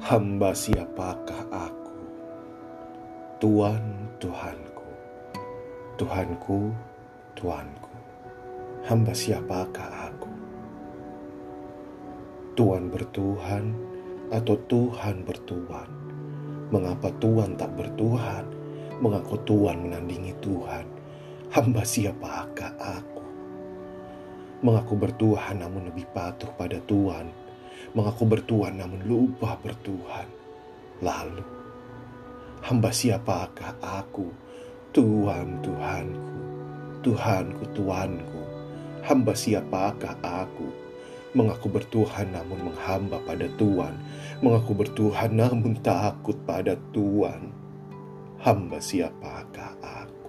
Hamba siapakah aku? Tuhan, Tuhanku. Tuhanku, Tuanku. Hamba siapakah aku? Tuhan bertuhan atau Tuhan bertuan? Mengapa Tuhan tak bertuhan? Mengaku Tuhan menandingi Tuhan? Hamba siapakah aku? Mengaku bertuhan namun lebih patuh pada Tuhan mengaku bertuhan namun lupa bertuhan. Lalu, hamba siapakah aku? Tuhan, Tuhanku, Tuhanku, Tuanku, hamba siapakah aku? Mengaku bertuhan namun menghamba pada Tuhan, mengaku bertuhan namun takut pada Tuhan. Hamba siapakah aku?